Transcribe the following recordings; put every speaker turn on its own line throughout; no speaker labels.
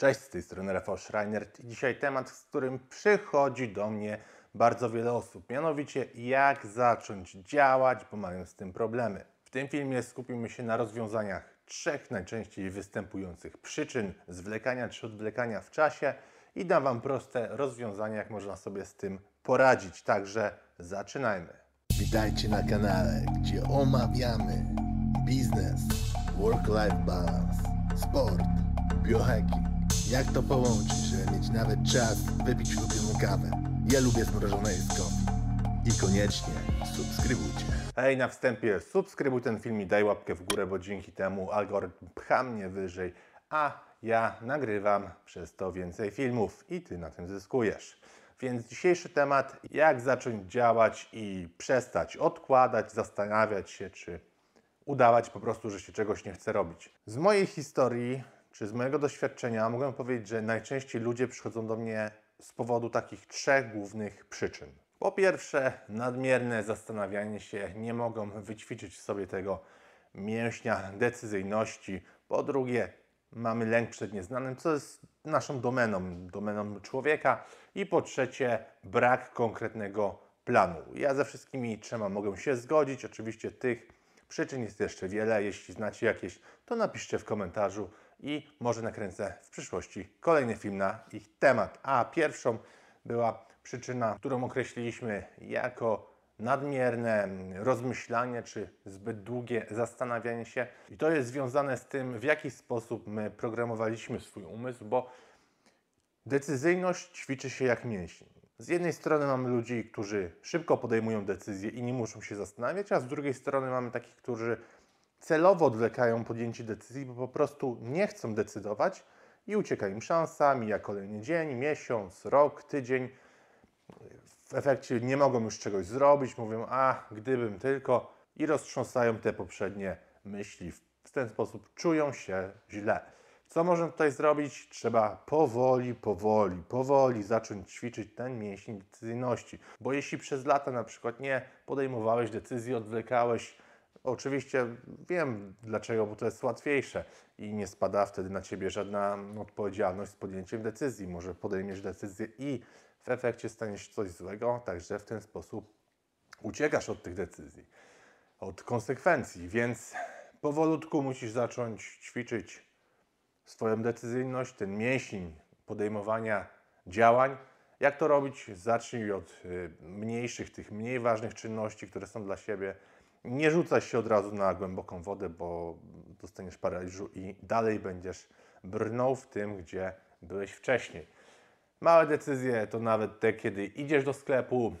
Cześć, z tej strony Rafał Schreiner dzisiaj temat, z którym przychodzi do mnie bardzo wiele osób, mianowicie jak zacząć działać, bo mają z tym problemy. W tym filmie skupimy się na rozwiązaniach trzech najczęściej występujących przyczyn zwlekania czy odwlekania w czasie i dam Wam proste rozwiązania, jak można sobie z tym poradzić. Także zaczynajmy.
Witajcie na kanale, gdzie omawiamy biznes, work-life balance, sport, biohacking. Jak to połączyć, żeby mieć nawet czas wypić ulubioną kawę. Ja lubię zmrożone jedzko. I koniecznie subskrybujcie.
Hej, na wstępie subskrybuj ten film i daj łapkę w górę, bo dzięki temu algorytm pcha mnie wyżej, a ja nagrywam przez to więcej filmów i Ty na tym zyskujesz. Więc dzisiejszy temat, jak zacząć działać i przestać odkładać, zastanawiać się, czy udawać po prostu, że się czegoś nie chce robić. Z mojej historii, czy z mojego doświadczenia mogę powiedzieć, że najczęściej ludzie przychodzą do mnie z powodu takich trzech głównych przyczyn. Po pierwsze, nadmierne zastanawianie się, nie mogą wyćwiczyć w sobie tego mięśnia decyzyjności. Po drugie, mamy lęk przed nieznanym, co jest naszą domeną, domeną człowieka. I po trzecie, brak konkretnego planu. Ja ze wszystkimi trzema mogę się zgodzić. Oczywiście tych przyczyn jest jeszcze wiele. Jeśli znacie jakieś, to napiszcie w komentarzu i może nakręcę w przyszłości kolejny film na ich temat. A pierwszą była przyczyna, którą określiliśmy jako nadmierne rozmyślanie czy zbyt długie zastanawianie się. I to jest związane z tym, w jaki sposób my programowaliśmy swój umysł, bo decyzyjność ćwiczy się jak mięsień. Z jednej strony mamy ludzi, którzy szybko podejmują decyzje i nie muszą się zastanawiać, a z drugiej strony mamy takich, którzy celowo odwlekają podjęcie decyzji, bo po prostu nie chcą decydować i ucieka im szansa, mija kolejny dzień, miesiąc, rok, tydzień. W efekcie nie mogą już czegoś zrobić, mówią, a gdybym tylko, i roztrząsają te poprzednie myśli. W ten sposób czują się źle. Co można tutaj zrobić? Trzeba powoli, powoli, powoli zacząć ćwiczyć ten mięsień decyzyjności. Bo jeśli przez lata na przykład nie podejmowałeś decyzji, odwlekałeś, oczywiście wiem dlaczego, bo to jest łatwiejsze i nie spada wtedy na Ciebie żadna odpowiedzialność z podjęciem decyzji. Może podejmiesz decyzję i w efekcie stanie się coś złego, także w ten sposób uciekasz od tych decyzji, od konsekwencji, więc powolutku musisz zacząć ćwiczyć swoją decyzyjność, ten mięsień podejmowania działań. Jak to robić? Zacznij od y, mniejszych, tych mniej ważnych czynności, które są dla siebie. Nie rzucaj się od razu na głęboką wodę, bo dostaniesz paraliżu i dalej będziesz brnął w tym, gdzie byłeś wcześniej. Małe decyzje to nawet te, kiedy idziesz do sklepu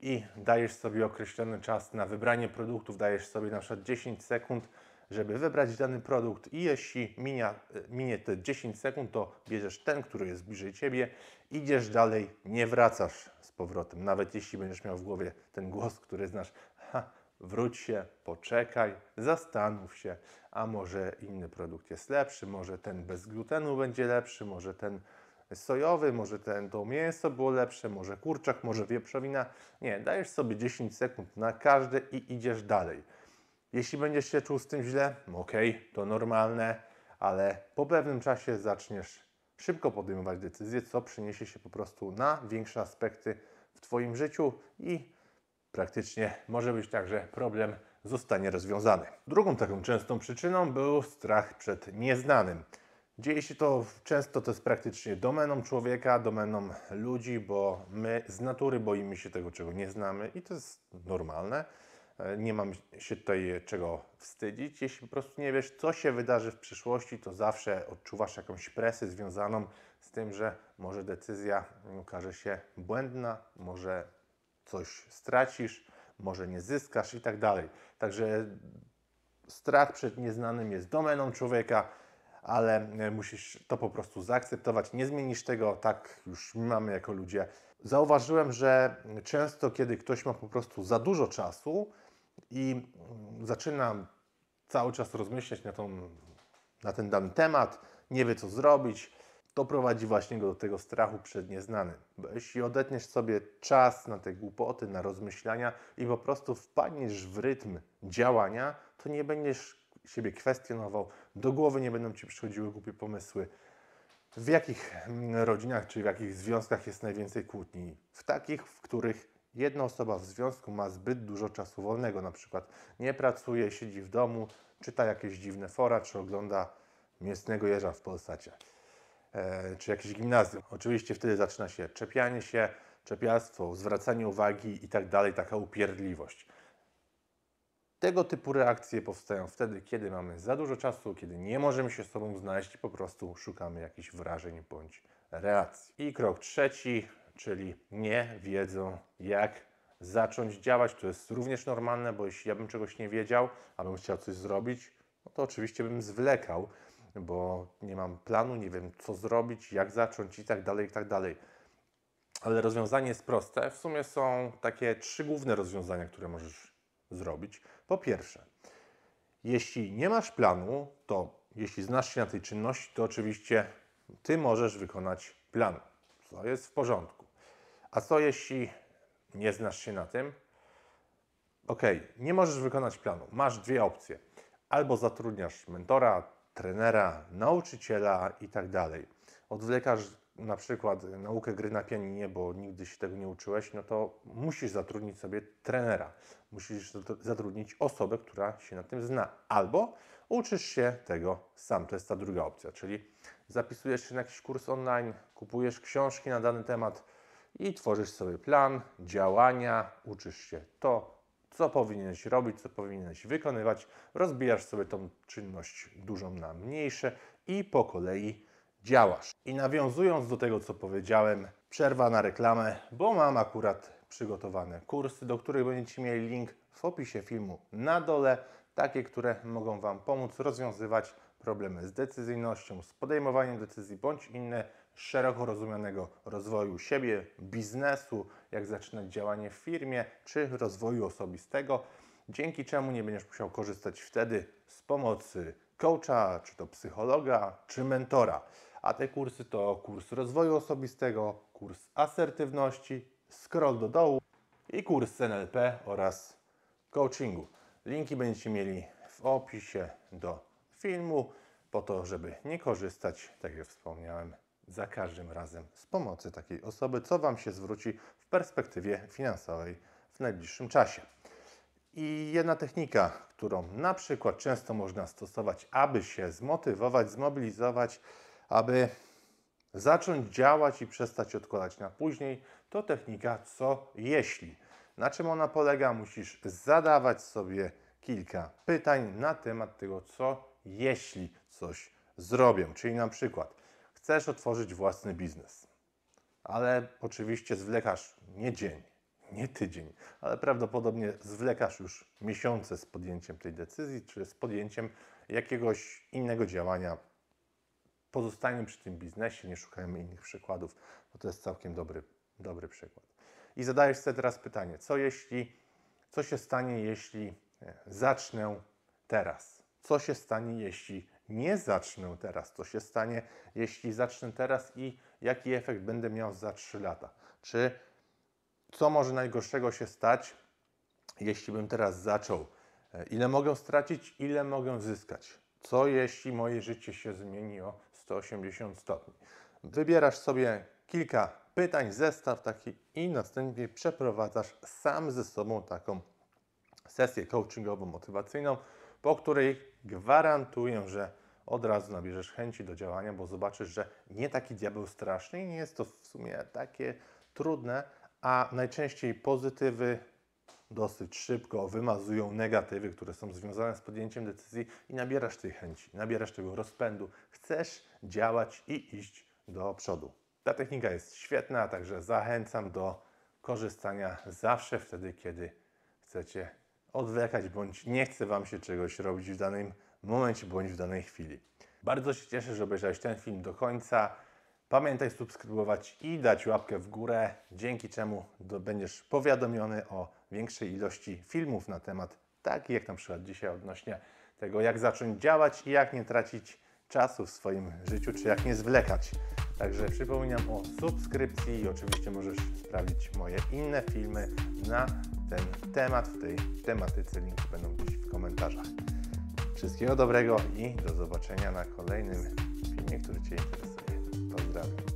i dajesz sobie określony czas na wybranie produktów, dajesz sobie na przykład 10 sekund, żeby wybrać dany produkt i jeśli minia, minie te 10 sekund, to bierzesz ten, który jest bliżej Ciebie, idziesz dalej, nie wracasz z powrotem. Nawet jeśli będziesz miał w głowie ten głos, który znasz, wróć się, poczekaj, zastanów się, a może inny produkt jest lepszy, może ten bez glutenu będzie lepszy, może ten sojowy, może ten to mięso było lepsze, może kurczak, może wieprzowina. Nie, dajesz sobie 10 sekund na każdy i idziesz dalej. Jeśli będziesz się czuł z tym źle, ok, to normalne, ale po pewnym czasie zaczniesz szybko podejmować decyzje, co przyniesie się po prostu na większe aspekty w Twoim życiu i praktycznie może być tak, że problem zostanie rozwiązany. Drugą taką częstą przyczyną był strach przed nieznanym. Dzieje się to często, to jest praktycznie domeną człowieka, domeną ludzi, bo my z natury boimy się tego, czego nie znamy i to jest normalne. E, nie mam się tutaj czego wstydzić. Jeśli po prostu nie wiesz, co się wydarzy w przyszłości, to zawsze odczuwasz jakąś presję związaną z tym, że może decyzja okaże się błędna, może coś stracisz, może nie zyskasz i tak dalej. Także strach przed nieznanym jest domeną człowieka, ale e, musisz to po prostu zaakceptować. Nie zmienisz tego, tak już mamy jako ludzie. Zauważyłem, że często, kiedy ktoś ma po prostu za dużo czasu, i zaczyna cały czas rozmyślać na, tą, na ten dany temat, nie wie co zrobić, to prowadzi właśnie go do tego strachu przed nieznanym. Bo jeśli odetniesz sobie czas na te głupoty, na rozmyślania i po prostu wpadniesz w rytm działania, to nie będziesz siebie kwestionował, do głowy nie będą ci przychodziły głupie pomysły. W jakich mm, rodzinach czy w jakich związkach jest najwięcej kłótni? W takich, w których jedna osoba w związku ma zbyt dużo czasu wolnego, na przykład nie pracuje, siedzi w domu, czyta jakieś dziwne fora, czy ogląda mięsnego jeża w Polsacie, czy jakieś gimnazjum. Oczywiście wtedy zaczyna się czepianie się, czepialstwo, zwracanie uwagi i tak dalej, taka upierdliwość. Tego typu reakcje powstają wtedy, kiedy mamy za dużo czasu, kiedy nie możemy się z sobą znaleźć i po prostu szukamy jakichś wrażeń bądź reakcji. I krok trzeci, czyli nie wiedzą, jak zacząć działać. To jest również normalne, bo jeśli ja bym czegoś nie wiedział, a bym chciał coś zrobić, no to oczywiście bym zwlekał, bo nie mam planu, nie wiem co zrobić, jak zacząć i tak dalej, i tak dalej. Ale rozwiązanie jest proste. W sumie są takie trzy główne rozwiązania, które możesz zrobić. Po pierwsze, jeśli nie masz planu, to jeśli znasz się na tej czynności, to oczywiście ty możesz wykonać plan. To jest w porządku. A co jeśli nie znasz się na tym? Ok, nie możesz wykonać planu. Masz dwie opcje. Albo zatrudniasz mentora, trenera, nauczyciela i tak dalej. Odwlekasz na przykład naukę gry na pianinie, bo nigdy się tego nie uczyłeś, no to musisz zatrudnić sobie trenera. Musisz zatrudnić osobę, która się na tym zna. Albo uczysz się tego sam. To jest ta druga opcja, czyli zapisujesz się na jakiś kurs online, kupujesz książki na dany temat i tworzysz sobie plan działania, uczysz się to, co powinieneś robić, co powinieneś wykonywać, rozbijasz sobie tą czynność dużą na mniejsze i po kolei działasz. I nawiązując do tego, co powiedziałem, przerwa na reklamę, bo mam akurat przygotowane kursy, do których będziecie mieli link w opisie filmu na dole, takie, które mogą Wam pomóc rozwiązywać problemy z decyzyjnością, z podejmowaniem decyzji bądź inne szeroko rozumianego rozwoju siebie, biznesu, jak zaczynać działanie w firmie, czy rozwoju osobistego, dzięki czemu nie będziesz musiał korzystać wtedy z pomocy coacha, czy to psychologa, czy mentora. A te kursy to kurs rozwoju osobistego, kurs asertywności, scroll do dołu i kurs NLP oraz coachingu. Linki będziecie mieli w opisie do filmu, po to, żeby nie korzystać, tak jak wspomniałem, za każdym razem z pomocy takiej osoby, co Wam się zwróci w perspektywie finansowej w najbliższym czasie. I jedna technika, którą na przykład często można stosować, aby się zmotywować, zmobilizować, aby zacząć działać i przestać odkładać na później, to technika co jeśli. Na czym ona polega? Musisz zadawać sobie kilka pytań na temat tego, co jeśli coś zrobię. Czyli na przykład chcesz otworzyć własny biznes, ale oczywiście zwlekasz nie dzień, nie tydzień, ale prawdopodobnie zwlekasz już miesiące z podjęciem tej decyzji, czy z podjęciem jakiegoś innego działania. Pozostajemy przy tym biznesie, nie szukajmy innych przykładów, bo to jest całkiem dobry, dobry przykład. I zadajesz sobie teraz pytanie, co jeśli, co się stanie, jeśli zacznę teraz? Co się stanie, jeśli nie zacznę teraz? Co się stanie, jeśli zacznę teraz i jaki efekt będę miał za 3 lata? Czy co może najgorszego się stać, jeśli bym teraz zaczął? E, ile mogę stracić, ile mogę zyskać? Co jeśli moje życie się zmieni o 180 stopni? Wybierasz sobie kilka pytań, zestaw taki i następnie przeprowadzasz sam ze sobą taką sesję coachingową, motywacyjną, po której gwarantuję, że od razu nabierzesz chęci do działania, bo zobaczysz, że nie taki diabeł straszny i nie jest to w sumie takie trudne, a najczęściej pozytywy dosyć szybko wymazują negatywy, które są związane z podjęciem decyzji i nabierasz tej chęci, nabierasz tego rozpędu. Chcesz działać i iść do przodu. Ta technika jest świetna, także zachęcam do korzystania zawsze wtedy, kiedy chcecie odwlekać bądź nie chce Wam się czegoś robić w danym momencie bądź w danej chwili. Bardzo się cieszę, że obejrzałeś ten film do końca. Pamiętaj subskrybować i dać łapkę w górę, dzięki czemu będziesz powiadomiony o większej ilości filmów na temat, taki jak na przykład dzisiaj odnośnie tego, jak zacząć działać i jak nie tracić czasu w swoim życiu, czy jak nie zwlekać. Także przypominam o subskrypcji i oczywiście możesz sprawdzić moje inne filmy na ten temat w tej tematyce. Linki będą gdzieś w komentarzach. Wszystkiego dobrego i do zobaczenia na kolejnym filmie, który Cię interesuje. Pozdrawiam.